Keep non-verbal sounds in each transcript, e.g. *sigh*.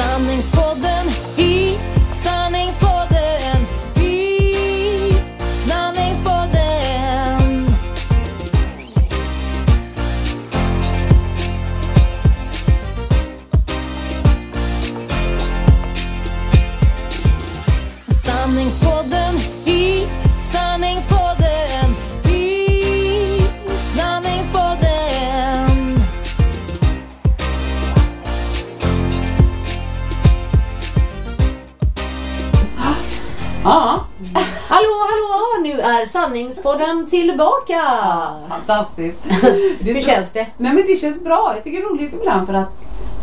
Sanningspodden i sanningspodden. Ja, Hallå, hallå! Nu är sanningspodden tillbaka! fantastiskt. *laughs* Det Hur så- känns det? Nej men det känns bra. Jag tycker det är roligt ibland för att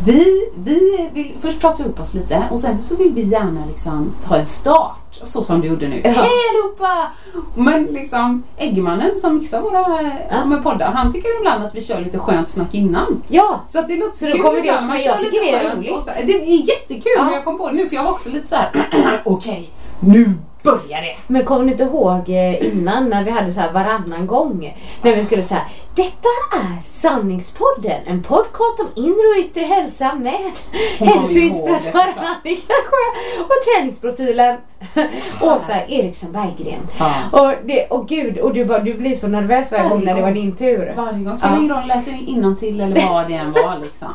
vi, vi vill, först pratar vi upp oss lite och sen så vill vi gärna liksom ta en start. Så som du gjorde nu. Ja. Hej allihopa! Men liksom Eggemannen som mixar våra Ja. med poddar, han tycker ibland att vi kör lite skönt snack innan. Ja, Så att det låter Så då kommer det också kör Jag tycker det är roligt. Så, det är jättekul Ja. men jag kom på det nu för jag var också lite så här. *clears throat* okej, nu börjar det. men kommer du inte ihåg eh, innan när vi hade så här varannan gång? När vi skulle säga Detta är Sanningspodden, en podcast om inre och yttre hälsa med Hon kommer ihåg det hälsoinspiratör såklart. Annika Sjö och träningsprofilen *laughs* Åsa Eriksson Berggren. Ja. Och, det, och gud, och du, bara, du blir så nervös varje gång när det var din tur. Varje gång. Spelar ingen roll, läser till eller vad det än var liksom.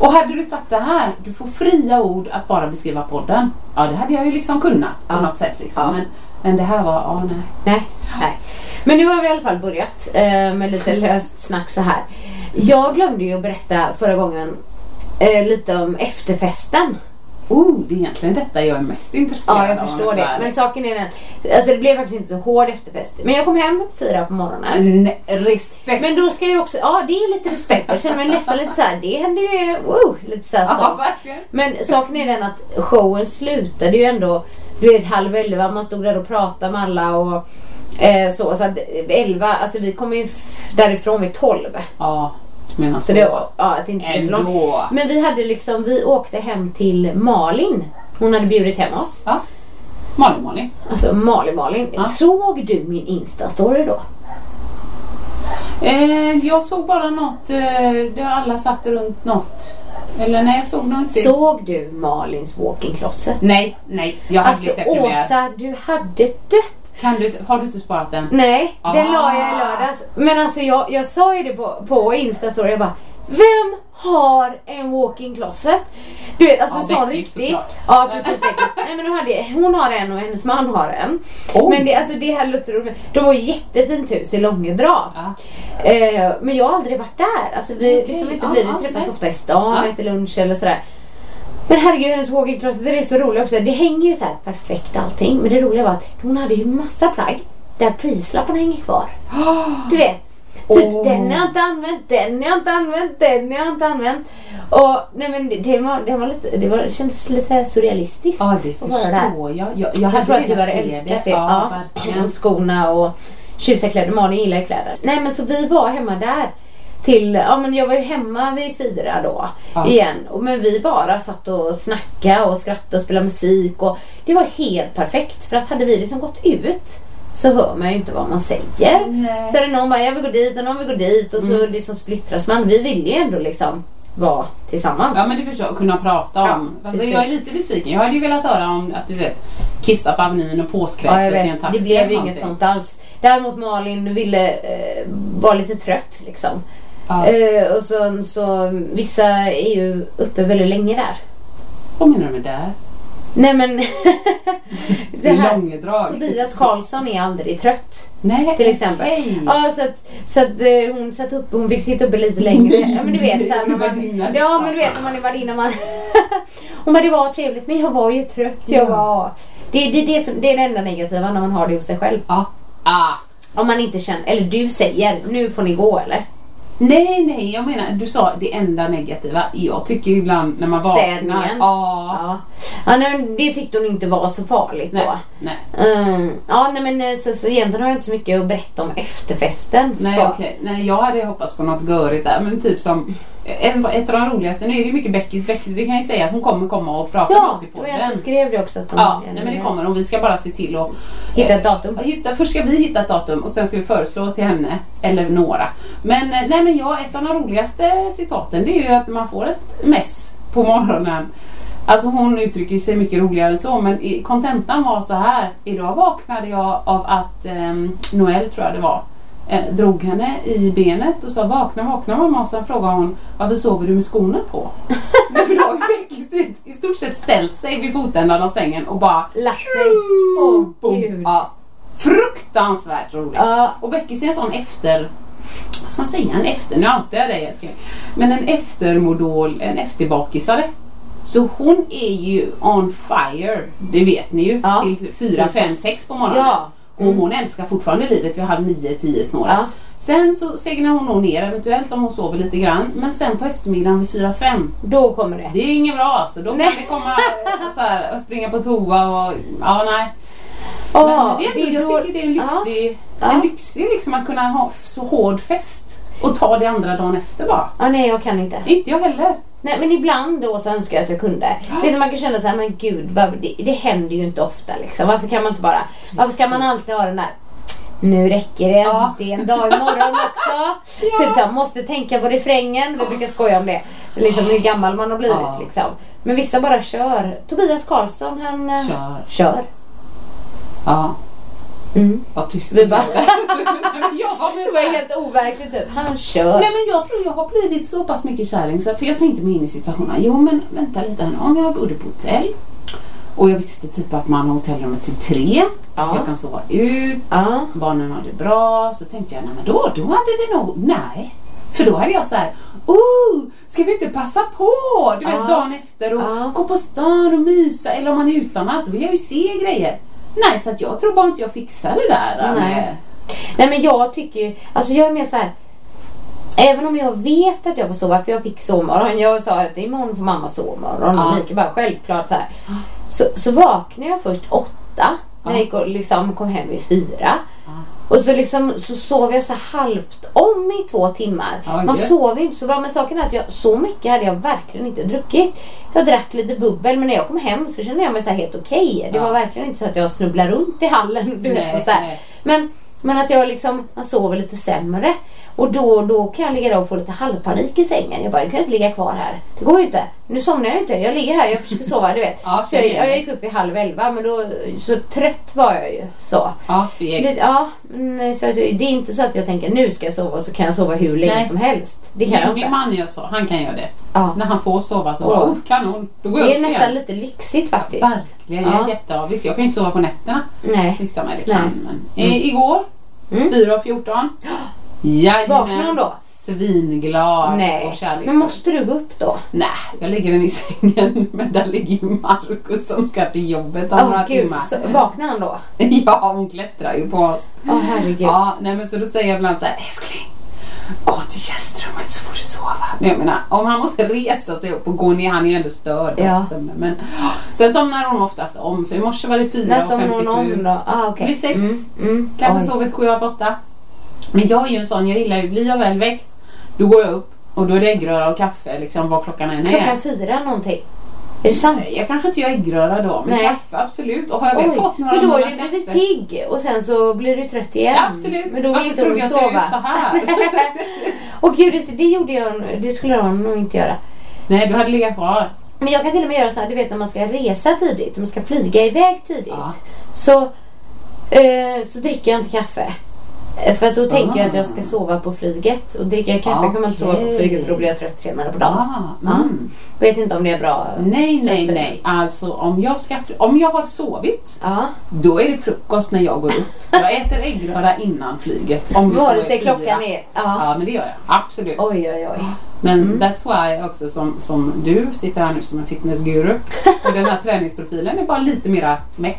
Och hade du sagt så här, du får fria ord att bara beskriva podden. Ja det hade jag ju liksom kunnat på Ja. något sätt liksom. Ja. Men, men det här var, ja nej. Nej, nej. Men nu har vi i alla fall börjat eh, med lite löst snack så här. Jag glömde ju att berätta förra gången eh, lite om efterfesten. Oh, det är egentligen detta jag är mest intresserad Ja, jag av. förstår det. Men saken är den, alltså det blev faktiskt inte så hård efterfest. Men jag kom hem fyra på morgonen. Nej, respekt. Men då ska jag också, ja det är lite respekt. Jag känner mig nästan lite så här, det hände ju, wow, lite så här ja, stolt. verkligen. Men saken är den att showen slutade ju ändå, du vet halv elva, man stod där och pratade med alla och eh, så. Så att elva, alltså vi kom ju därifrån vid tolv. Ja, menar så. Så det, ja, att det inte blev så långt. Men vi hade liksom, vi åkte hem till Malin. Hon hade bjudit hem oss. Ja. Malin, Malin. Alltså Malin Malin. Ja. Såg du min Insta-story då? Eh, jag såg bara något, eh, alla satt runt något. Eller nej, jag såg nog inte. Såg du Malins walk-in closet? Nej, nej. Jag hade Alltså. Åsa, du hade dött. Kan du, har du inte sparat den? Nej, den Ah. la jag i lördags. Men alltså jag, jag sa ju det på, på Insta-story. Jag bara, vem har en walk-in closet? Du vet, alltså Ja, sån riktig. Ja, precis. Nej men hon, hade, hon har en och hennes man har en. Oj. Men det, alltså, det här låter roligt. De har ju jättefint hus i Långedrag. Ja. Eh, men jag har aldrig varit där. Alltså vi, Okej, liksom inte ja, blir, vi träffas nej. ofta i stan Ja. äter lunch eller sådär. Men herregud hennes walk-in closet, det är så roligt också. Det hänger ju så här perfekt allting. Men det roliga var att hon hade ju massa plagg där prislapparna hänger kvar. Du vet. Typ Åh. den har jag inte använt, den har jag inte använt, den har jag inte använt. Och nej men det, det, var, det, var lite, det, var, det kändes lite surrealistiskt Ja, det förstår jag. Jag, jag, Jag tror att du hade älskat det. Ja, Ja, verkligen. och skorna och tjusiga kläder. Malin gillar ju kläder. Nej men så vi var hemma där. Till, ja men jag var ju hemma vid fyra då Ja. igen. Men vi bara satt och snackade och skrattade och spelade musik. Och det var helt perfekt. För att hade vi liksom gått ut så hör man ju inte vad man säger. Nej. Så är det någon bara, jag vill gå dit och någon vill gå dit och så Mm. liksom splittras man. Vi vill ju ändå liksom vara tillsammans. Ja men det förstår jag, kunna prata Ja, om. alltså, jag är lite besviken. Jag hade ju velat höra om att du vet kissa på Avenyn och Ja, påskräktes i en taxi. Det blev ju inget sånt alls. Däremot Malin ville eh, vara lite trött liksom. Ja. Eh, och så, så vissa är ju uppe väldigt länge där. Vad menar du med där? Nej men *laughs* det här, Långedrag. Tobias Karlsson är aldrig trött. Nej, Till exempel. okej. Ja, så att, så att eh, hon satt upp, hon fick sitta uppe lite längre. Ja men du vet så här, när man, Värdinna, Ja liksom. men du vet när man är värdinna man *laughs* Hon bara det var trevligt men jag var ju trött. Jag var, det, det, är det, som, det är det enda negativa när man har det hos sig själv. Ja. Ah. Om man inte känner, eller du säger nu får ni gå eller? Nej, nej, jag menar du sa det enda negativa. Jag tycker ibland när man vaknar. Städningen. Ja. Ja. ja men det tyckte hon inte var så farligt Nej, då. nej. Mm, ja nej men eh, så, så egentligen har jag inte så mycket att berätta om efterfesten. Nej, okej. Nej, jag hade hoppats på något görigt där. Men typ som ett, ett av de roligaste. Nu är det mycket Beckis. Beckis vi kan ju säga att hon kommer komma och prata med Ja, oss i det var jag som podden. skrev det också. Att hon Ja, nej, men det kommer hon. Vi ska bara se till att Hitta ett datum. eh, Hitta, först ska vi hitta ett datum och sen ska vi föreslå till henne, eller några. Men eh, nej men jag, ett av de roligaste citaten det är ju att man får ett mess på morgonen. Alltså hon uttrycker sig mycket roligare än så men kontentan var så här. Idag vaknade jag av att ehm, Noel tror jag det var eh, drog henne i benet och sa vakna vakna mamma och sen frågade hon varför sover du med skorna på? *laughs* Nej, för då har Becky i stort sett ställt sig vid fotändan av sängen och bara Lagt sig. Åh gud. Ja, fruktansvärt roligt. Ja. Och Beckis är en sån efter... Vad ska man säga? En efter... Nu outar jag dig älskling. Men en eftermodol, en efterbakisare. Så hon är ju on fire. Det vet ni ju. Ja. Till 4, 5, 6 på morgonen. Ja. Och hon älskar fortfarande livet vid halv nio, tio snåret. Ja. Sen så segnar hon nog ner eventuellt om hon sover lite grann. Men sen på eftermiddagen vid 4, 5 Då kommer det. det är inget bra alltså. Då kan det komma eh, så här, och springa på toa och ja nej. Åh, Men det ändå- jag då- tycker det är en lyxig, Ja. en lyxig liksom att kunna ha så hård fest och ta det andra dagen efter bara. Ja, nej jag kan inte. Inte jag heller. Nej men ibland då så önskar jag att jag kunde. Det är när man kan känna så här, men gud det, det händer ju inte ofta liksom. Varför kan man inte bara, varför ska man alltid ha den där nu räcker det, Ja. det är en dag imorgon också. *laughs* Typ så här, måste tänka på refrängen. Vi brukar skoja om det. Liksom hur gammal man har blivit Ja. liksom. Men vissa bara kör. Tobias Karlsson han eh, Kör. kör. Ja, Mm. vad tyst Vi bara- *laughs* ja, men Det var helt overkligt typ. Han kör. Nej men jag tror jag har blivit så pass mycket kärring så för jag tänkte mig in i situationen. Jo men vänta lite här. Om jag bodde på hotell och jag visste typ att man har hotellrummet till tre. Ja. Jag kan sova ut. Ja. barnen har det bra. Så tänkte jag, nej men då, då hade det nog, nej. För då hade jag så här, oh, ska vi inte passa på? Du vet Ja. dagen efter och gå på stan och mysa. Eller om man är utomlands, då vill jag ju se grejer. Nej, så att jag tror bara inte jag fixar det där. Nej. Med, Nej men jag tycker ju, alltså jag är mer så här. Även om jag vet att jag får sova, för jag fick sovmorgon. Jag sa att imorgon får mamma sovmorgon. Ja. Och lika bara självklart så här. Så, så vaknade jag först åtta. När jag gick och liksom kom hem vid fyra. Och så, liksom, så sov jag så halvt om i två timmar. Ja, Man gött. sov ju inte så bra. Men saken är att jag, så mycket hade jag verkligen inte druckit. Jag drack lite bubbel men när jag kom hem så kände jag mig så helt okej. Det Ja. var verkligen inte så att jag snubblade runt i hallen. Du vet, Nej, och så. Men, men att jag liksom, man sover lite sämre. Och då, då kan jag ligga där och få lite halvpanik i sängen. Jag bara, jag kan inte ligga kvar här. Det går ju inte. Nu somnar jag inte. Jag ligger här, jag försöker sova, du vet. *laughs* Ja, så jag, jag. jag gick upp i halv elva, men då, så trött var jag ju. Så. ja. Det, ja, mm, så det är inte så att jag tänker nu ska jag sova och så kan jag sova hur länge Nej. som helst. Det kan jag Min inte. man gör så, han kan göra det. Ja. När han får sova så bara, oh, kanon, då går jag Det är nästan igen. lite lyxigt faktiskt. Verkligen, jag Ja. jätteavis. Jag kan inte sova på nätterna. Nej. Vissa med det Nej. kan. Men, eh, igår, Mm. 4.14. *gasps* Vaknar hon då? Svinglad och Nej. kärleksfull. Men måste du gå upp då? Nej, jag lägger den i sängen. *laughs* Men där ligger ju Markus som ska till jobbet om Åh några gud, timmar. så, vaknar han då? *laughs* Ja, hon klättrar ju på oss. Åh herregud. Ja, nej men så då säger jag ibland så här, älskling. Gå till gästrummet så får du sova. Men jag menar, om han måste resa sig upp och gå ner, han är ju ändå störd. Ja. Men, sen somnar hon oftast om, så i morse var det 4 När och 57. hon om då? Ah, okej. Vid sex. Mm, mm. Kanske sovit 7 av 8. Men jag är ju en sån, jag gillar ju, blir jag väl väckt, då går jag upp och då är det äggröra och kaffe liksom vad klockan än är. Klockan fyra någonting. Är det sant? Jag kanske inte gör äggröra då, men Nej. kaffe absolut. Och har jag väl Oj, fått några men då månader du blivit pigg och sen så blir du trött igen. Ja, absolut. Men då vill inte hon sova. här? *laughs* Och gud, det, det gjorde jag, det skulle jag nog inte göra. Nej, du hade legat kvar. Men jag kan till och med göra så här, du vet när man ska resa tidigt, när man ska flyga iväg tidigt. Ja. Så, eh, så dricker jag inte kaffe. Eh, För att då tänker jag att jag Ah. ska sova på flyget. Och dricker jag kaffe kan man inte sova på flyget för då blir jag trött senare på dagen. Ah, Ja. mm. Vet inte om det är bra. Nej, nej, nej. Alltså om jag, ska, om jag har sovit, Ja. då är det frukost när jag går upp. Jag äter äggröra innan flyget. Om Vare sig klockan är... Ja. Ja, men det gör jag. Absolut. Oj, oj, oj. Men Mm. that's why också som, som du sitter här nu som en fitnessguru. *laughs* Och den här träningsprofilen är bara lite mera mätt.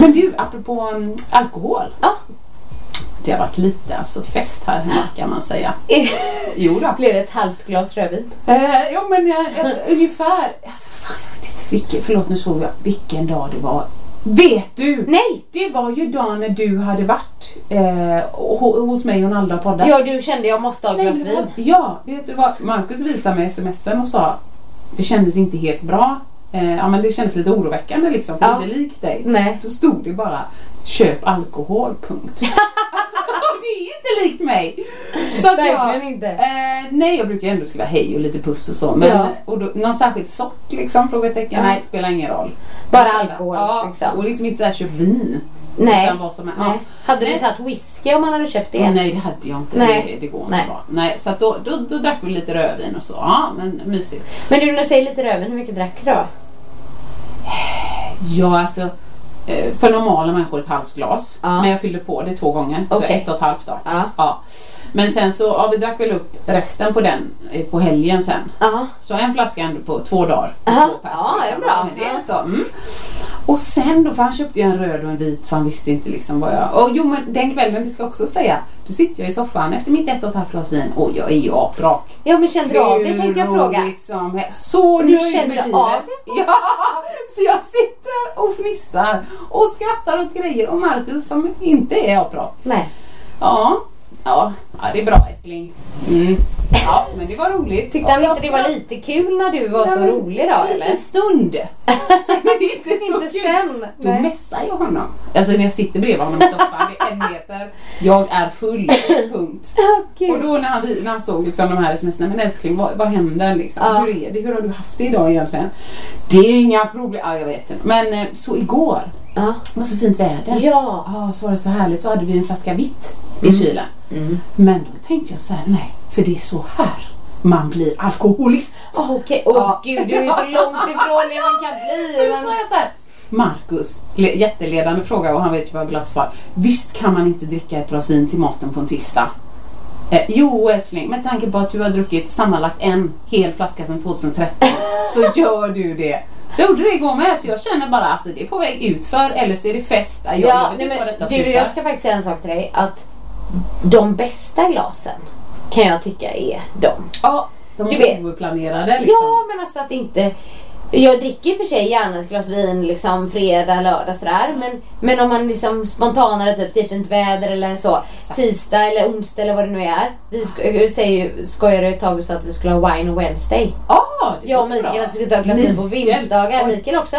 Men du, apropå um, alkohol. Ja. Det har varit lite alltså fest här hemma kan man säga. Jo då. Blev det ett halvt glas rödvin? Eh, jo men eh, alltså, ungefär, alltså fan jag vet inte vilken, förlåt nu såg jag vilken dag det var. Vet du? Nej! Det var ju dagen när du hade varit eh, ho- hos mig och Nalda och poddat. Ja, du kände jag måste ha ett glas vin. Ja, vet du vad? Marcus visade mig smsen och sa det kändes inte helt bra. Eh, ja men det kändes lite oroväckande liksom, för Ja. inte likt dig. Nej. Då stod det bara köp alkohol, punkt. *laughs* Det är inte likt mig. Så att jag, Verkligen inte. Eh, nej, jag brukar ändå skriva hej och lite puss och så. Men Ja. och då, någon särskild sort liksom? Frågetecken. Ja. Nej, spelar ingen roll. Bara alkohol, Ja, liksom. och liksom inte såhär köp vin. Nej. Utan vad som är, Nej. Ja. Hade du tagit whisky om man hade köpt det? Nej, det hade jag inte. Nej. Det, det går inte Nej. bra. Nej, så då, då, då drack vi lite rödvin och så. Ja, men mysigt. Men du, när du säger lite rödvin, hur mycket drack du då? Ja, alltså. eh, För normala människor ett halvt glas. Ja. Men jag fyllde på det två gånger. Så Okej. ett och ett halvt då. Ja. Ja. Men sen så, ja, vi drack väl upp resten på den eh, på helgen sen. Ja. Så en flaska ändå på två dagar. på Aha. Två pers, Ja, det är bra. Men det Ja. så. Mm. Och sen då, för han köpte ju en röd och en vit för han visste inte liksom vad jag... Och jo men den kvällen, det ska jag också säga. Då sitter jag i soffan efter mitt ett och ett halvt glas vin och jag är ju aprak. Ja, men kände du av det tänkte jag fråga. roligt som helst. Så Du nöjd kände med livet. av *laughs* Ja, så jag sitter och fnissar och skrattar åt grejer och Marcus som inte är aprak. Nej. Ja, ja, ja det är bra älskling. Mm. Ja, men det var roligt. Tyckte han jag inte det var lite kul när du var Nej, så rolig då En eller? liten stund. *laughs* Sen är det inte så Inte kul. sen, Då nej. messar jag honom. Alltså när jag sitter bredvid honom i soffan, det är en meter. Jag är full, punkt. *laughs* Gud. Och då när han, när han såg liksom de här sms men älskling vad, vad händer liksom? Ja. Hur är det? Hur har du haft det idag egentligen? Det är inga problem. Ja, jag vet inte. Men eh, så igår, Ja. det var så fint väder. Ja. Ja, så var det så härligt. Så hade vi en flaska vitt i kylen. Men då tänkte jag så här, nej, för det är så här man blir alkoholist. Okej, åh Ja. gud du är så långt ifrån det man kan bli. Men... jag så här, Marcus, le- jätteledande fråga och han vet ju vad jag vill ha för svar. Visst kan man inte dricka ett glas vin till maten på en tisdag? Eh, jo älskling, med tanke på att du har druckit sammanlagt en hel flaska sedan 2013 *laughs* så gör du det. Så jag gjorde det igår med, så jag känner bara alltså det är på väg ut för eller så är det fest. Jag, jag Ja, vet nej, inte vad detta du, slutar. jag ska faktiskt säga en sak till dig. Att de bästa glasen kan jag tycka är de. Ja, de Du är vet. oplanerade liksom. Ja, men alltså att inte... Jag dricker i och för sig gärna ett glas vin liksom fredag, lördag sådär. Men, men om man liksom spontanare, typ det är fint väder eller så. Tisdag eller onsdag eller vad det nu är. Vi sk- jag säger skojade ett tag och sa att vi skulle ha wine Wednesday. Ja, det Jag och Mikael att vi skulle ta ett glas vin på vinstdagar. Mikael också.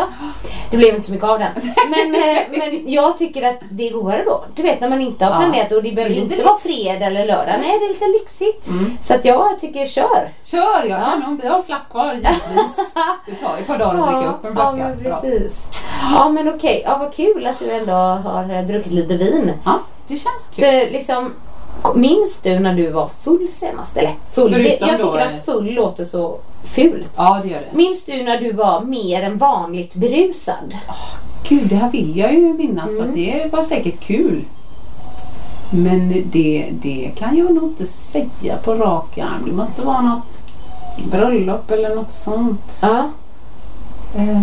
Det blev inte så mycket av den. Men, eh, men jag tycker att det är godare då. Du vet när man inte har Ja. planerat och det behöver Det inte vara lyx. fredag eller lördag. Nej, det är lite lyxigt. Så att jag tycker kör. Kör, jag kan nog. Vi har slatt kvar givetvis. *laughs* Ett par dagar att dricka upp en ja, flaska. men för oss. precis. Ja men okej, ja, vad kul att du ändå har eh, druckit lite vin. Ja, det känns kul. För liksom, minns du när du var full senast? Eller full, det, jag då, tycker eh, att full låter så fult. Ja, det gör det. Minns du när du var mer än vanligt berusad? Gud, det här vill jag ju minnas Mm. för det var säkert kul. Men det, det kan jag nog inte säga på rak arm. Det måste vara något bröllop eller något sånt. Ja. Eh,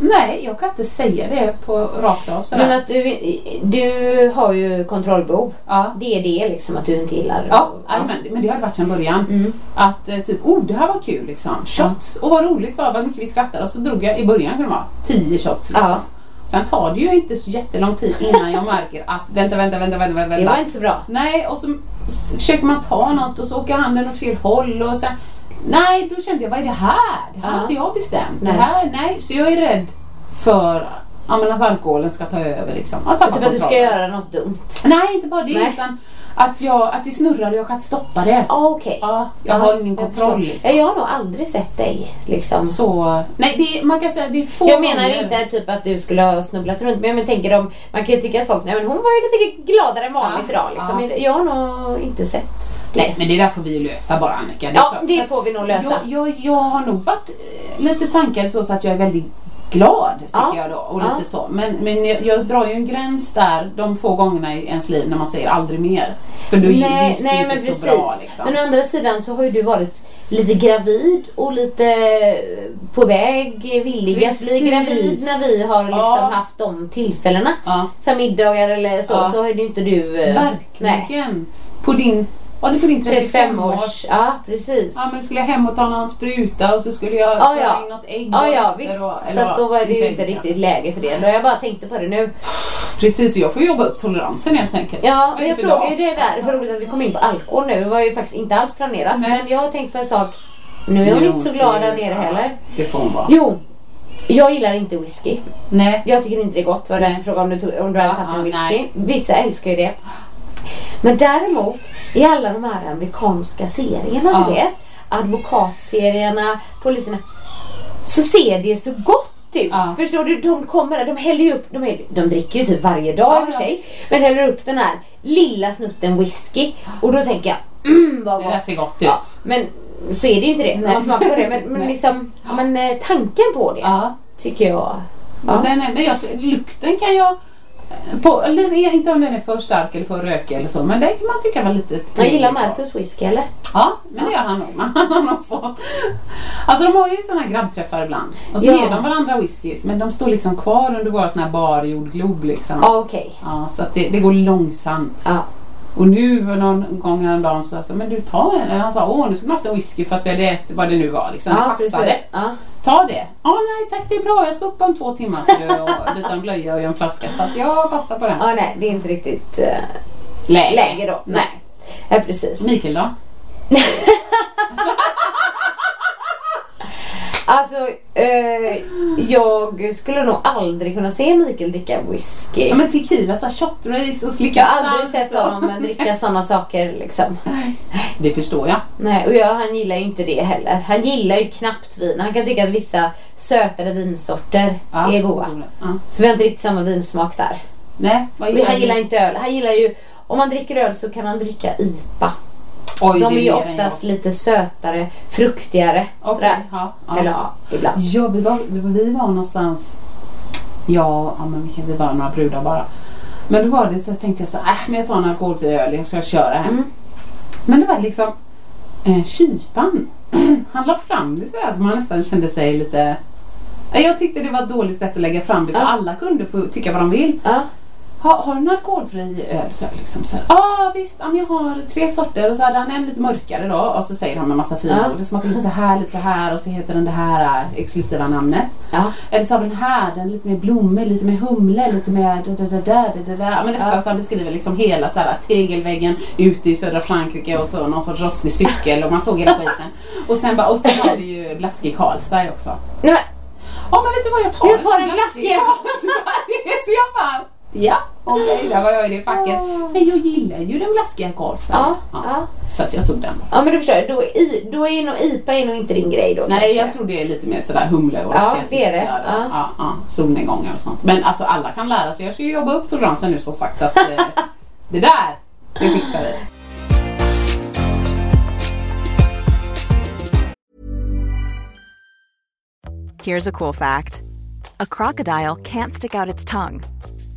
nej, jag kan inte säga det på rakt av sådär. Men att du, du har ju kontrollbehov. ja. Det är det liksom att du inte gillar. Ja, men, men det har det varit sedan början. Mm. Att eh, typ, oh det här var kul liksom. Shots, och vad roligt var vad mycket vi skrattade. Och så drog jag i början kunde det vara 10 shots liksom. Ja. Sen tar det ju inte så jättelång tid innan jag märker att vänta, vänta, vänta, vänta, vänta. Det var inte så bra. Nej, och så försöker man ta något och så åker handen åt fel håll och sen Nej, då kände jag vad är det här? Det här har inte jag bestämt. Nej. Det här, nej. Så jag är rädd för ja, men att alkoholen ska ta över. Liksom. Att Typ att du ska göra något dumt. Nej, inte bara det Nej. utan att, jag, att det snurrar och jag kan stoppa det. Ja, okej. Ja, jag Ja, har ingen jag kontroll. förstår. Liksom. Ja, Jag har nog aldrig sett dig liksom. Så, nej, det, man kan säga det är få Jag menar gånger. inte typ att du skulle ha snubblat runt men jag tänker om, man kan ju tycka att folk, nej men hon var ju lite gladare än vanligt Ja, idag liksom. ja. Jag har nog inte sett Nej, men det där får vi ju lösa bara Annika. Det Ja, klart. det får vi nog lösa. Jag, jag, jag har nog varit eh, lite tankar så, så att jag är väldigt glad tycker Ja. jag då. Och Ja. lite så. Men, men jag, jag drar ju en gräns där de få gångerna i ens liv när man säger aldrig mer. För är det nej, ju nej inte men så precis. bra liksom. Men å andra sidan så har ju du varit lite gravid och lite på väg villig att bli gravid när vi har liksom Ja. haft de tillfällena. Ja. Så middagar eller så, Ja. så har ju inte du... eh, Nej. Verkligen. På din, var det på din 35 35 års? års. Ja, precis. Ja men skulle jag hem och ta någon spruta och så skulle jag Ja, ja. in något ägg Ja, ja visst. och- så då var det ju inte riktigt läge för det. Då jag bara tänkte på det nu. Precis, och jag får jobba upp toleransen helt enkelt. Ja, Vad men jag frågar dag? ju det där. För roligt att vi kom in på alkohol nu. Det var ju faktiskt inte alls planerat. Nej. Men jag har tänkt på en sak. Nu är hon inte så glad där nere heller. Det får hon vara. Jo, jag gillar inte whisky. Nej. Jag tycker inte det är gott. Var det jag frågade om du, tog, om du hade tagit en whisky. nej. Vissa älskar ju det. Men däremot i alla de här amerikanska serierna Ja. du vet. Advokatserierna, poliserna. Så ser det så gott ut. Ja. Förstår du? De kommer de häller ju upp, de, häller, de dricker ju typ varje dag i och för Ja, sig. Men häller upp den här lilla snutten whisky. Och då tänker jag, mm vad Det gott. där ser gott Ja, ut. men så är det ju inte det när man smakar på det. Men, men liksom, ja, men eh, tanken på det Ja. tycker jag. Ja. Ja. Den är, men jag, lukten kan jag... På, eller inte om den är för stark eller för rökig eller så, men det kan man tycka var lite Jag gillar. Marcus whisky eller? Ja, men det gör han nog. *laughs* Alltså de har ju sådana här grabbträffar ibland. Och så Ja. ger de varandra whiskys, men de står liksom kvar under våra såna här barjord glob liksom. Ja okej. Ja, så att det, det går långsamt. Ja. Och nu någon gång häromdagen så sa men du ta en. Han sa åh nu skulle man haft en whisky för att vi hade ätit vad det nu var liksom. Ja, det passade. Ja. Ta det. Ja nej tack det är bra jag ska upp om två timmar så du och *laughs* byta en blöja och en flaska. Så att jag passar på den. ja, nej det är inte riktigt uh, Läge. läge då. Nej. Ja, precis. Mikael då? *laughs* *laughs* Alltså, eh, jag skulle nog aldrig kunna se Mikael dricka whisky. Ja men tequila, så här shot race och slicka jag har aldrig sett och- honom dricka sådana saker liksom. Det förstår jag. Nej, och jag, han gillar ju inte det heller. Han gillar ju knappt vin. Han kan tycka att vissa sötare vinsorter Ja, är goda. Ja. Så vi har inte riktigt samma vinsmak där. Nej, vad Men gillar han du? gillar inte öl. Han gillar ju, om man dricker öl så kan han dricka IPA. Oj, De är ju oftast lite sötare, fruktigare. Sådär. ja, ja. Eller ja, ibland. Ja, vi var, vi var någonstans. Ja, ja men vi kan vi var några brudar bara. Men då var det så tänkte jag så här, äh, men jag tar en alkoholfri öl, jag ska köra hem. Mm. Men det var liksom eh, kypan. *clears throat* Han la fram det så här så man nästan kände sig lite Jag tyckte det var ett dåligt sätt att lägga fram det för Ja. alla kunde få tycka vad de vill. Ja. Ha, har du en alkoholfri öl? Så jag liksom så här, ah, visst, ja, jag har tre sorter och så hade han en lite mörkare då och så säger han med massa fina Ja. ord. Det smakar lite så här, lite så här och så heter den det här äh, exklusiva namnet. Ja. Eller så har den här, den lite mer blommig, lite mer humle, lite mer da, da, da, da, da, da, Men nästan Ja. så han beskriver liksom hela så här, tegelväggen ute i södra Frankrike och så någon sorts rostig cykel och man såg hela skiten. Och sen bara, och så var det ju blask i Carlsberg också. Nej, men, Ja men vet du vad jag tar? Jag tar som en blaskig blaskig. Carlsberg. *laughs* Så jag bara, ja okej där var jag i det facket. Men jag gillar ju den blaskiga Carlsberg. ja, ja. Så att jag tog den. ja, men du förstår. Då, är i, då är nog IPA är nog inte din grej då Nej kanske. jag tror det är lite mer sådär humle och Ja, det är det. Ja. Ja, ja, solnedgångar och sånt. Men alltså alla kan lära sig. Jag ska ju jobba upp toleransen nu som sagt så att eh, *laughs* det där, det fixar vi. Here's a cool fact a crocodile can't stick out its tongue.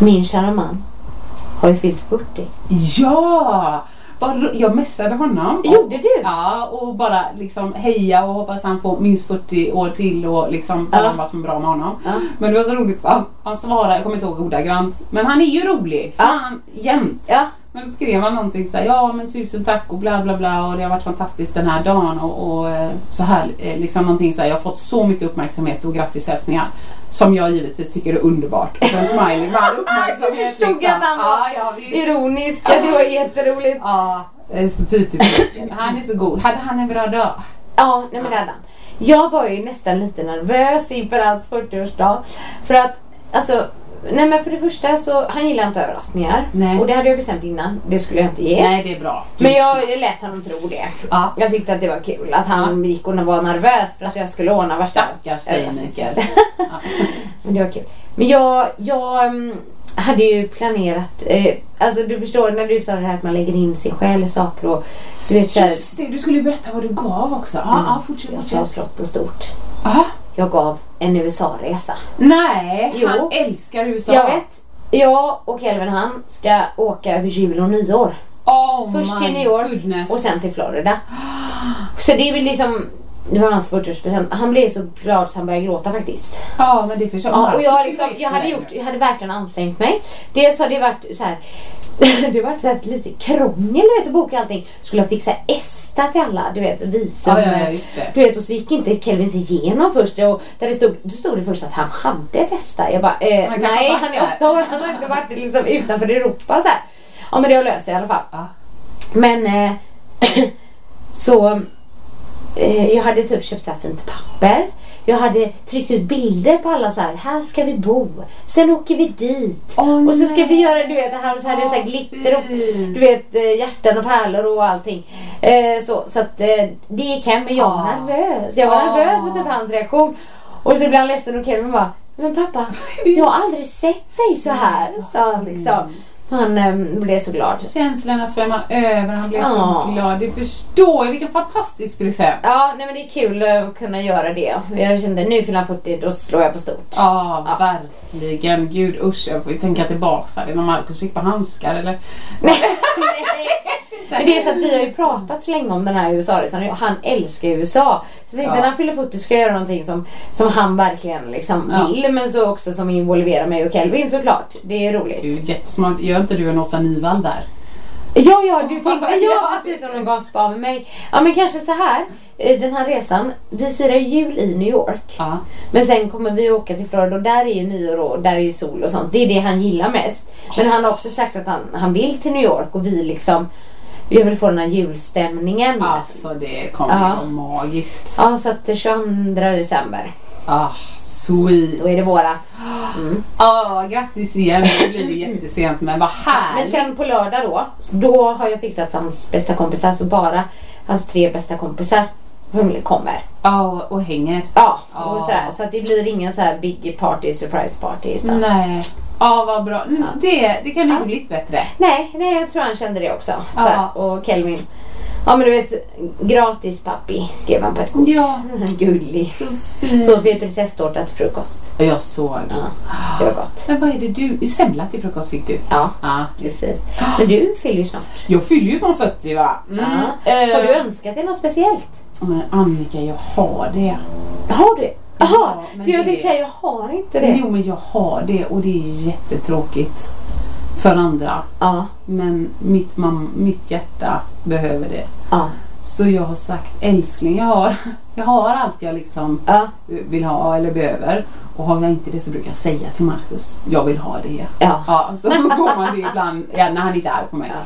Min kära man har ju fyllt 40. Ja! Jag messade honom. Gjorde du? Ja, och bara liksom heja och hoppas han får minst 40 år till och liksom tala Ja. om vad som är bra med honom. Ja. Men det var så roligt, han, han svarade, jag kommer inte ihåg ordagrant, men han är ju rolig. Fan, jämt. Ja. Men då skrev han någonting så här, ja men tusen tack och bla bla bla och det har varit fantastiskt den här dagen och, och eh, så här, eh, liksom någonting så här, jag har fått så mycket uppmärksamhet och grattishälsningar. Som jag givetvis tycker är underbart. Och sen smiley all *laughs* uppmärksamhet. Jag förstod liksom. att han var ja, ja, ironisk. Ja, det var jätteroligt. Ja, det är så typiskt. Han är så god. Hade han en bra dag? Ja, nej men det hade han. Jag var ju nästan lite nervös inför hans 40-årsdag. För att, alltså, nej men för det första så, han gillar inte överraskningar. Nej. Och det hade jag bestämt innan. Det skulle jag inte ge. Nej, det är bra. Du Men jag, jag lät honom tro det. Ja. Jag tyckte att det var kul att han gick och var nervös för att jag skulle ordna värsta Stackars dig. *laughs* Ja. Men det var kul. Men jag, jag mm, hade ju planerat, eh, alltså du förstår när du sa det här att man lägger in sig själv i saker och du vet såhär. Just det, du skulle ju berätta vad du gav också. Ja, Mm. ja fortsätt. Jag fortsätt. slått på stort. Aha. Jag gav en USA-resa. Nej, Jo. han älskar USA. Jag vet. Jag och Kelvin han ska åka över jul och nyår. Oh Först till New York goodness. och sen till Florida. Så det är väl liksom, det var hans 40-årspresent. Han blev så glad så han började gråta faktiskt. Ja, men det förstår Ja, och jag, liksom, jag, hade gjort, jag hade verkligen ansträngt mig. Dels har det varit så här, *laughs* det varit så här lite krångel du vet att boka allting. Skulle jag fixa ESTA till alla, du vet visum. Ja, ja, ja. Du vet och så gick inte Kelvin sig igenom först och där det stod, då stod det först att han hade ett ESTA. Jag bara, eh, nej han är åtta år, han har inte varit liksom utanför Europa så här. Ja men det har löst sig i alla fall. Men eh, *clears throat* så eh, jag hade typ köpt så här fint papper. Jag hade tryckt ut bilder på alla så här. Här ska vi bo. Sen åker vi dit. Åh, och så ska nej. vi göra du vet det här och så hade jag så här glitter och du vet eh, hjärtan och pärlor och allting. Eh, så så att eh, det gick hem men jag var Ah. nervös. Jag var Ah. nervös för typ hans reaktion. Och så blev han ledsen och Kelvin bara Men pappa, *laughs* jag har aldrig sett dig så här. han liksom. Han eh, blev så glad. Känslorna svämmar över, han blev Ja. så glad. Det förstår jag, vilken fantastisk present. Ja, nej men det är kul att kunna göra det. Jag kände nu fyller han 40, då slår jag på stort. Ja, Ja. verkligen. Gud usch, jag får ju tänka tillbaka. Vet du, Marcus fick på handskar eller? *laughs* Nej. Men det är så att vi har ju pratat så länge om den här USA-resan och han älskar USA. Så jag tänkte Ja. när han fyller 40 ska jag göra någonting som, som han verkligen liksom Ja. vill men så också som involverar mig och Kelvin såklart. Det är roligt. Du är jättesmart. Gör inte du en Åsa Nyvall där? Ja, ja, du tänkte *laughs* ja, precis som de gav med mig. Ja, men kanske så här. eh, Den här resan, vi firar jul i New York. Ja. Men sen kommer vi åka till Florida och där är ju nyår och där är ju sol och sånt. Det är det han gillar mest. Men han har också sagt att han, han vill till New York och vi liksom vi vill få den här julstämningen. Alltså det kommer Ja. vara magiskt. Ja, så att det 22 december. Ah, sweet. Då är det vårat. Ja, grattis igen. Nu blir det jättesent men vad Men härligt. sen på lördag då, då har jag fixat hans bästa kompisar. Så bara hans tre bästa kompisar kommer. Ja, och hänger. Ja, Ja. och sådär. Så att det blir ingen så här big party, surprise party. Utan Nej. Ja, vad bra. Mm, Det, det kan ju inte blivit bättre. Nej, nej, jag tror han kände det också. Så Ja. Och Kelvin. Ja men du vet, gratis pappi skrev han på ett kort. Ja. *laughs* Gullig. Så fint. Så fick prinsesstårta till frukost. Jag såg. Ja, det var gott. Men vad är det du... Semla till frukost fick du? Ja, Ja. precis. Men du fyller ju snart. Jag fyller ju snart 40 va? Mm. Ja. Har du Eh, önskat dig något speciellt? Men Annika, jag har det. Har du? Jaha, för jag tänkte säga jag har inte det. Jo, men jag har det och det är jättetråkigt för andra. Ja, Men mitt, mam- mitt hjärta behöver det. ja, Så jag har sagt älskling, jag har, *laughs* jag har allt jag liksom ja, vill ha eller behöver. Och har jag inte det så brukar jag säga till Marcus, jag vill ha det. ja. Ja, så *laughs* får man det ibland ja, när han inte är arg på mig. Ja.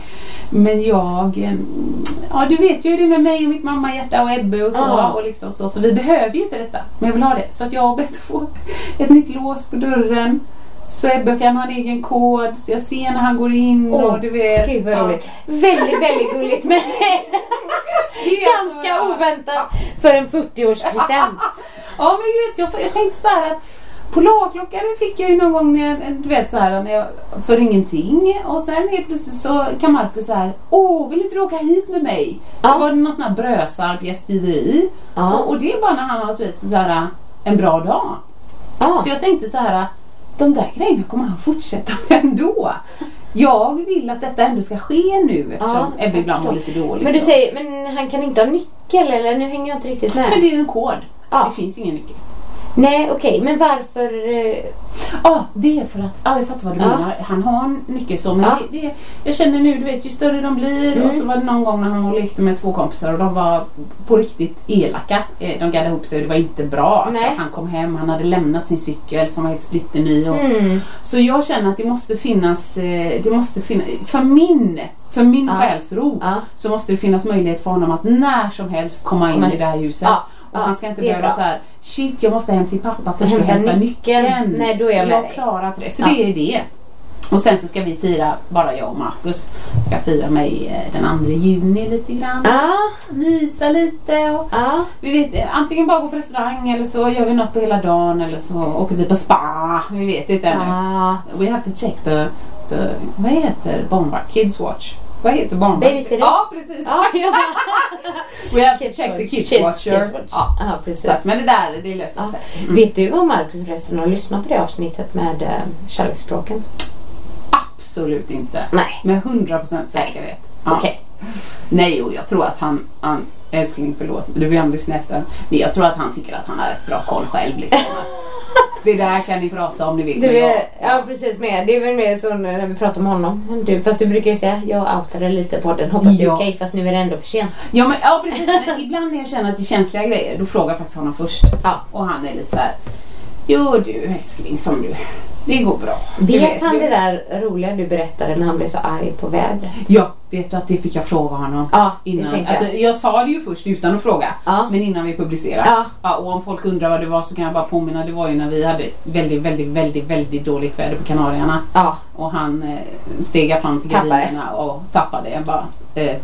Men jag, ja du vet ju hur det är med mig och mitt mamma hjärta och Ebbe och så. Ja. Och liksom så, så vi behöver ju inte detta. Men jag vill ha det. Så att jag har bett att få ett nytt lås på dörren. Så Ebbe kan ha en egen kod, så jag ser när han går in och Åh, du vet. Gud vad roligt. Väldigt, väldigt gulligt men *laughs* ganska oväntat för en 40-årspresent. *laughs* Ja men vet, jag, jag tänkte så här att Polarklocka det fick jag ju någon gång när jag, du vet så här, när jag, för ingenting. Och sen helt plötsligt så kan Markus så här, åh vill inte du åka hit med mig? Ja. Det var någon sån här brösarp gästgiveri. Ja. Och, och det är bara när han har vet, så här, en bra dag. Ja. Så jag tänkte så här, de där grejerna kommer han fortsätta med ändå. Jag vill att detta ändå ska ske nu eftersom Ja, Ebbe ibland mår lite dåligt. Men du då. säger, men han kan inte ha nyckel eller? Nu hänger jag inte riktigt med. Men det är en kod. Ja. Det finns ingen nyckel. Nej okej, men varför? eh, Ja, det är för att, ja jag fattar vad du Ja. menar. Han har en nyckel så men Ja. det, det, jag känner nu, du vet ju större de blir Mm. och så var det någon gång när han var och lekte med två kompisar och de var på riktigt elaka. Eh, De gaddade ihop sig och det var inte bra. Alltså, han kom hem, han hade lämnat sin cykel som var helt splitterny. Och, Mm. Så jag känner att det måste finnas, eh, det måste finnas, för min, för min Ja. själsro Ja. så måste det finnas möjlighet för honom att när som helst komma in Komma- i det här huset. Och Ja, han ska inte behöva så här, shit jag måste hem till pappa först och Hämta hämta nyckeln. nyckeln. Nej, då är jag med Jag klarar inte det. Så Ja. det är det. Och sen så ska vi fira, bara jag och Marcus ska fira mig eh, den 2 juni lite grann. Ja, Mysa lite och ja. vi vet eh, antingen bara gå på restaurang eller så gör vi något på hela dagen eller så åker vi på spa. Vi vet inte ännu. ja. We have to check the, the vad heter barnvakt? Kids watch. Vad heter barnvakt? Babysitter. Ja precis. Ja, ja. *laughs* We have to check the kids, Kids- watcher. kids watch. Ja. Ja, precis. Att, men det där det löser Ja. sig. Vet du om Marcus förresten har lyssnat på det avsnittet med äh, kärleksspråken? Absolut inte. Nej. Med 100% säkerhet. Ja. Okej. Nej, och jag tror att han, han älskling förlåt, du vill ändå lyssna efter. Nej, jag tror att han tycker att han har rätt bra koll själv. Liksom. *laughs* Det där kan ni prata om ni vill. Du jag- ja precis med. Det är väl mer så när vi pratar om honom. Du, fast du brukar ju säga jag outade lite på den. Hoppas det är Ja. okej fast nu är det ändå för sent. Ja, men, ja precis. Men ibland när jag känner att det är känsliga grejer då frågar jag faktiskt honom först. Ja. Och han är lite så här. Jo du älskling som du. Det går bra. Du Vet han det där roliga du berättade när han blev så arg på vädret? Ja, vet du att det fick jag fråga honom. Ja, det innan. tänkte jag. Alltså, jag sa det ju först utan att fråga. Ja. Men innan vi publicerade. Ja. och om folk undrar vad det var så kan jag bara påminna. Det var ju när vi hade väldigt, väldigt, väldigt, väldigt dåligt väder på Kanarierna. Ja. Och han eh, steg fram till gardinerna och tappade. Jag bara, eh,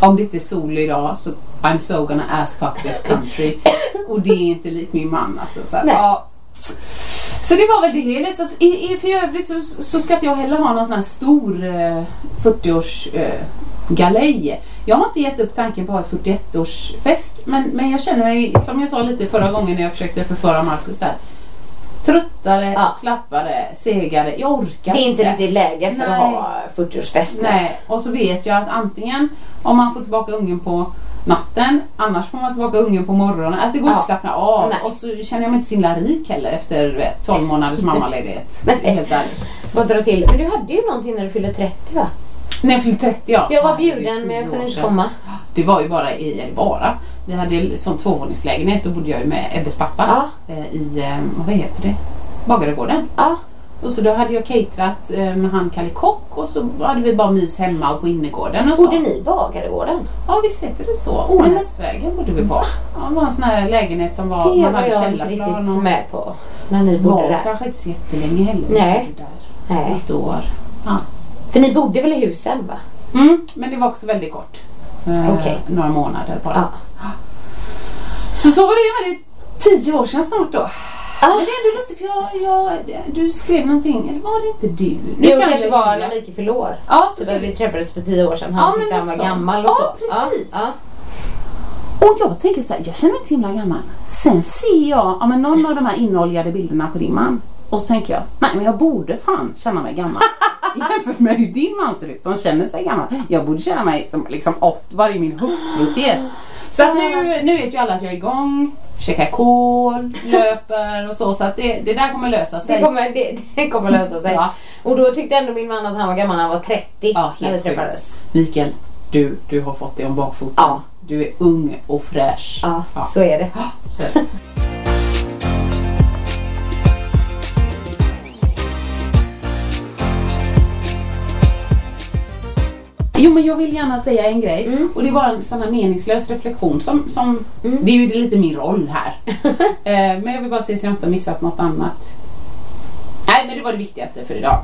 om det inte är sol idag så I'm so gonna ask fuck this country. *laughs* och det är inte likt min man alltså. Så, att, Nej. ja. Så det var väl det hela. Så att, i, i, för övrigt så, så ska inte jag heller ha någon sån här stor eh, 40-års eh, galej. Jag har inte gett upp tanken på att ha ett 41-årsfest men, men jag känner mig, som jag sa lite förra gången när jag försökte förföra Markus där. Tröttare, Ja. slappare, segare. Jag orkar Det är inte riktigt läge för Nej. att ha 40-årsfest nu. Nej, och så vet jag att antingen om man får tillbaka ungen på natten, annars får man tillbaka ungen på morgonen. Alltså det går inte att Ja. slappna av. Nej. Och så känner jag mig inte så himla rik heller efter vet, 12 månaders mammaledighet. Helt ärligt. Dra till. Men du hade ju någonting när du fyllde 30 va? När jag fyllde 30 ja. Jag var bjuden men jag kunde inte komma. Det var ju bara i, eller bara, vi hade sån tvåvåningslägenhet. Då bodde jag ju med Ebbes pappa Ja. eh, i, eh, vad heter det? Bagaregården. Ja. Och så då hade jag caterat eh, med han Kalle Kock och så hade vi bara mys hemma och på innergården och så. Bodde ni Bagaregården? Ja visst heter det så. Ånäsvägen bodde vi på. Ja, det var en sån här lägenhet som var, Det man var hade jag inte riktigt och med på. När ni bodde var där. kanske inte så jättelänge heller. Nej. Där. Nej. Ett år. Ja. För ni bodde väl i husen va? Mm, men det var också väldigt kort. Eh. Några månader bara. Ja. Så så var det väldigt tio år sedan snart då. Ah. Men det är ändå lustigt för jag, jag, du skrev någonting, eller var det inte du? Nu Jo, kan det kanske var när vi gick i förlor. Ja, så vi träffades för tio år sedan. Han Ja, tyckte han var också. gammal och Ja, så. precis. Ja, Och jag tänker så här, jag känner mig inte så himla gammal. Sen ser jag ja, men någon av de här inoljade bilderna på din man. Och så tänker jag, nej men jag borde fan känna mig gammal. *laughs* Jämfört med hur din man ser ut som känner sig gammal. Jag borde känna mig som liksom 80, var i min höftprotes. Så att nu, nu vet ju alla att jag är igång, käkar kol, löper och så. Så att det, det där kommer lösa sig. Det kommer, det, det kommer lösa sig. Ja. Och då tyckte ändå min man att han var gammal han var 30. Ja, när vi träffades. Mikael, du, du har fått det om bakfoten. Ja. Du är ung och fräsch. Ja, så är det. Så är det. Jo men jag vill gärna säga en grej Mm. och det bara en sån här meningslös reflektion som, som det är ju lite min roll här. *laughs* eh, men jag vill bara se så jag inte har missat något annat. Nej men det var det viktigaste för idag.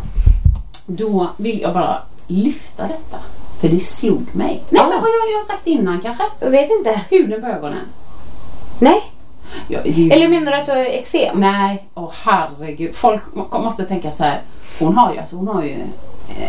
Då vill jag bara lyfta detta. För det slog mig. Nej Ah. men vad jag, jag har sagt innan kanske? Jag vet inte. Huden på ögonen. Nej. Ja, ju- Eller menar du att du har eksem? Nej, åh herregud. Folk må- måste tänka så här. Hon har ju, alltså, hon har ju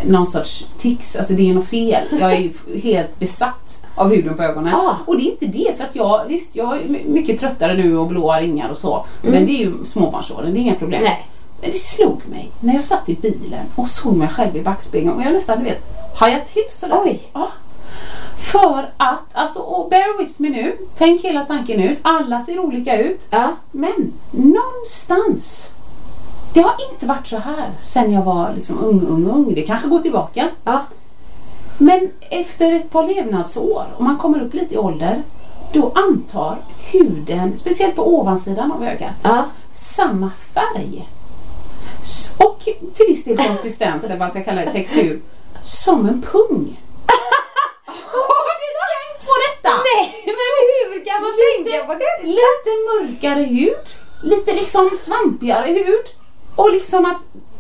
någon sorts tics. Alltså det är något fel. Jag är ju helt besatt av huden på ögonen. Ah. Och det är inte det för att jag, visst jag är my- mycket tröttare nu och blåa ringar och så. Men det är ju småbarnsåren, det är inga problem. Mm. Nej. Men det slog mig när jag satt i bilen och såg mig själv i backspegeln och jag nästan du vet hajade till sådär. Oj. Ja. För att, alltså och bear with me nu. Tänk hela tanken ut. Alla ser olika ut. Ja. Men någonstans. Det har inte varit så här sen jag var liksom ung, ung, ung. Det kanske går tillbaka. Ja. Men efter ett par levnadsår och man kommer upp lite i ålder. Då antar huden, speciellt på ovansidan av ögat, Ja. samma färg. Och till viss del konsistens, eller vad jag ska kalla det, textur. Som en pung. Har du tänkt på detta? Nej, men hur kan man tänka på det? Lite mörkare hud, lite liksom svampigare hud och liksom att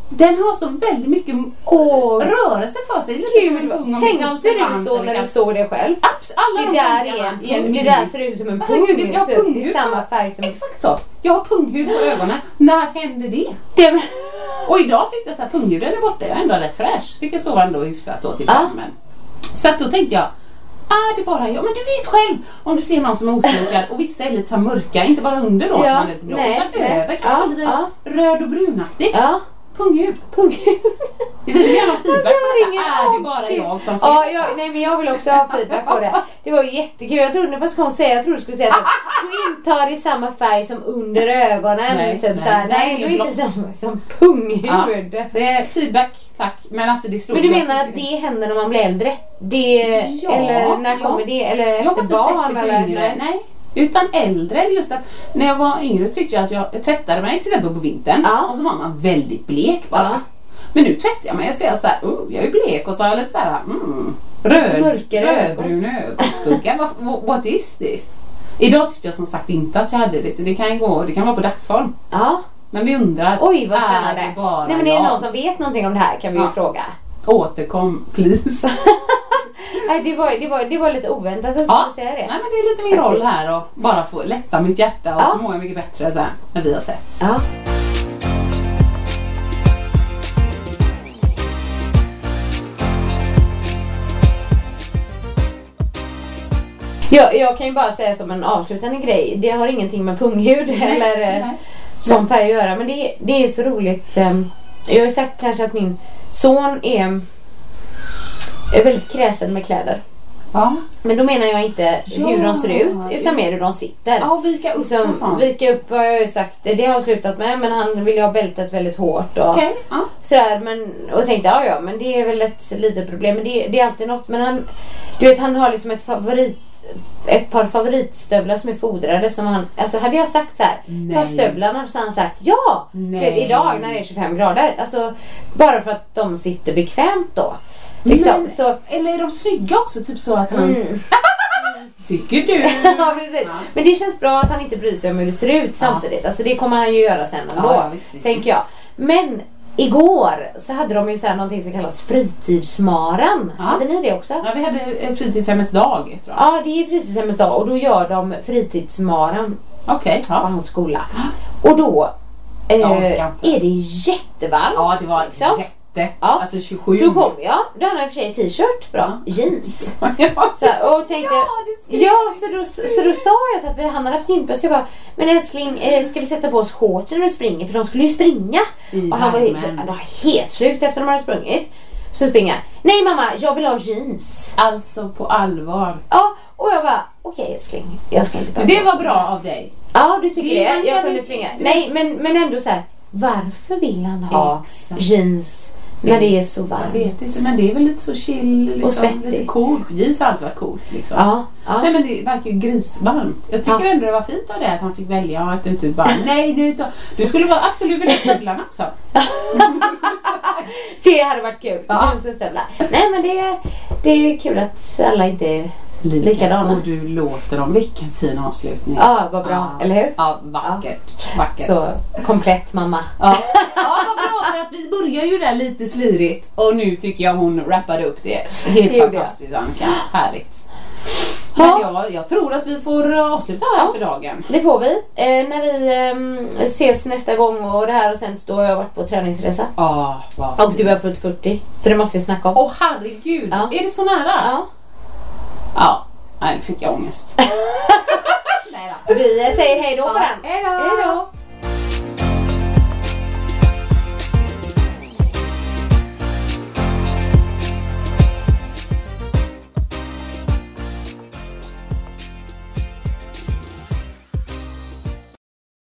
den har så väldigt mycket Åh, rörelse för sig. Lite som en gud. pung om det är kallt Tänkte du så när du såg det själv? Abs- alla Det de där är en en, det där ser ut som en Herregud, pung. jag typ. Det är samma färg som... Exakt så. Jag har punghud på ögonen. När hände det? Det, Och idag tyckte jag så här, punghuden är borta. Jag är ändå rätt fräsch. Fick jag sova ändå hyfsat då till. Men. Så att då tänkte jag, är det bara jag? Men du vet själv om du ser någon som är osminkad och vissa är lite så mörka, inte bara under då Ja, som är lite blå, nej, utan nej. över kan Ja, ja. röd och brunaktig. ja, Punghud. punghud. Det vill gärna ha feedback Alltså, på ingen detta. Är det bara jag som ser Ja, jag, nej men jag vill också ha feedback på det. Det var ju jättekul. Jag trodde, vad ska hon säga? Jag trodde du skulle säga att du intar i samma färg som under ögonen. Nej, typ nej, såhär. nej, Nej, det är du är inte samma som punghud. Ja, det är feedback, tack. Men alltså det slog Men du menar att det händer när man blir äldre? Det, Ja, eller när ja. kommer det? Eller Jag har efter inte barn? sett det på eller? Nej. Utan äldre. Just att när jag var yngre så tyckte jag att jag, tvättade mig till exempel på vintern Ja. och så var man väldigt blek bara. Ja. Men nu tvättar jag mig och ser såhär, oh, jag är blek och så har jag lite såhär, mm, röd, rödbrun ögonskugga. What- What is this? Idag tyckte jag som sagt inte att jag hade det så det kan ju gå, det kan vara på dagsform. Ja. Men vi undrar, Oj vad är spännande. det bara Nej men är det jag? någon som vet någonting om det här kan vi ju Ja. fråga. Återkom please. *laughs* Nej, det, var, det, var, det var lite oväntat att du Ja. skulle säga Nej det. men det är lite min roll här och bara få lätta mitt hjärta och Ja. så mår jag mycket bättre sen när vi har setts. Ja. Jag, jag kan ju bara säga som en avslutande grej. Det har ingenting med punghud eller eh, nej. sån färg att göra. Men det, det är så roligt. eh, Jag har ju sagt kanske att min son är, är väldigt kräsen med kläder. Ja. Men då menar jag inte hur Ja, de ser ut utan mer hur de sitter. Ja, och vika upp och Liksom, sånt. vika upp har jag ju sagt, det har han slutat med men han vill ha bältet väldigt hårt och Okej, ja. sådär. Men, och tänkte ja ja men det är väl ett litet problem men det, det är alltid något. Men han, du vet han har liksom ett favorit ett par favoritstövlar som är fodrade som han, alltså hade jag sagt så här, ta Nej. stövlarna så hade han sagt ja! Nej. Idag när det är 25 grader, alltså bara för att de sitter bekvämt då. Liksom, Men, så, Eller är de snygga också? Typ så att han... mm. *laughs* Tycker du? *laughs* ja, precis. Men det känns bra att han inte bryr sig om hur det ser ut samtidigt. Alltså det kommer han ju göra sen ändå. Ja, ja, visst, visst, tänker jag. Men igår så hade de ju så här någonting som kallas fritidsmaran. Ja. Hade ni det också? Ja, vi hade eh, fritidshemmets dag tror jag. Ja, det är fritidshemmets dag och då gör de fritidsmaran på ja. hans skola. Och då eh, är det jättevarmt. Ja, det var liksom. jätte. Ja. Alltså 27. Då kom jag. Då hade han i och för sig t-shirt, bra, jeans. *laughs* Så här, och tänkte, Ja, ja så, då, så då sa jag så här, för han hade haft gympa så jag bara, men älskling eh, ska vi sätta på oss shorts när du springer? För de skulle ju springa. I och han var, han var helt slut efter de hade sprungit. Så springer jag, nej mamma jag vill ha jeans. Alltså på allvar. Ja, och jag bara, okej älskling, jag ska inte behöva- det var bra av dig. Ja du tycker Det- det? Jag kunde inte- tvinga. det- Nej men, men ändå så här, varför vill han ha Exakt. jeans när det är så Jag varmt? vet inte men det är väl lite så chill. Liksom, Och svettigt. Lite coolt. Jeans har alltid varit coolt liksom. Ja, ja. Nej men det verkar ju grisvarmt. Jag tycker Ja. ändå det var fint av det att han fick välja och att du inte bara *laughs* nej nu tar... Du skulle vara absolut vilja stövlarna också. *laughs* Det hade varit kul. Ja. Jeans och stövlar. Nej men det, det är kul att alla inte Lika. Likadana. Och du låter dem. Vilken fin avslutning. Ja, vad bra. Eller hur? Ja, vackert. vackert. Så komplett mamma. Ja. ja, vad bra för att vi börjar ju där lite slirigt och nu tycker jag hon rappade upp det. Helt Det fantastiskt Annika. Härligt. Men jag, jag tror att vi får avsluta här för dagen. Det får vi. Eh, när vi ehm, ses nästa gång och det här har sänds då har jag varit på träningsresa. Ja, vad Och du har fyllt 40. Så det måste vi snacka om. Åh herregud, Ja. är det så nära? Ja. Ja, nej nu fick jag ångest. *laughs* Vi säger hej då på Ja, den. Hej då.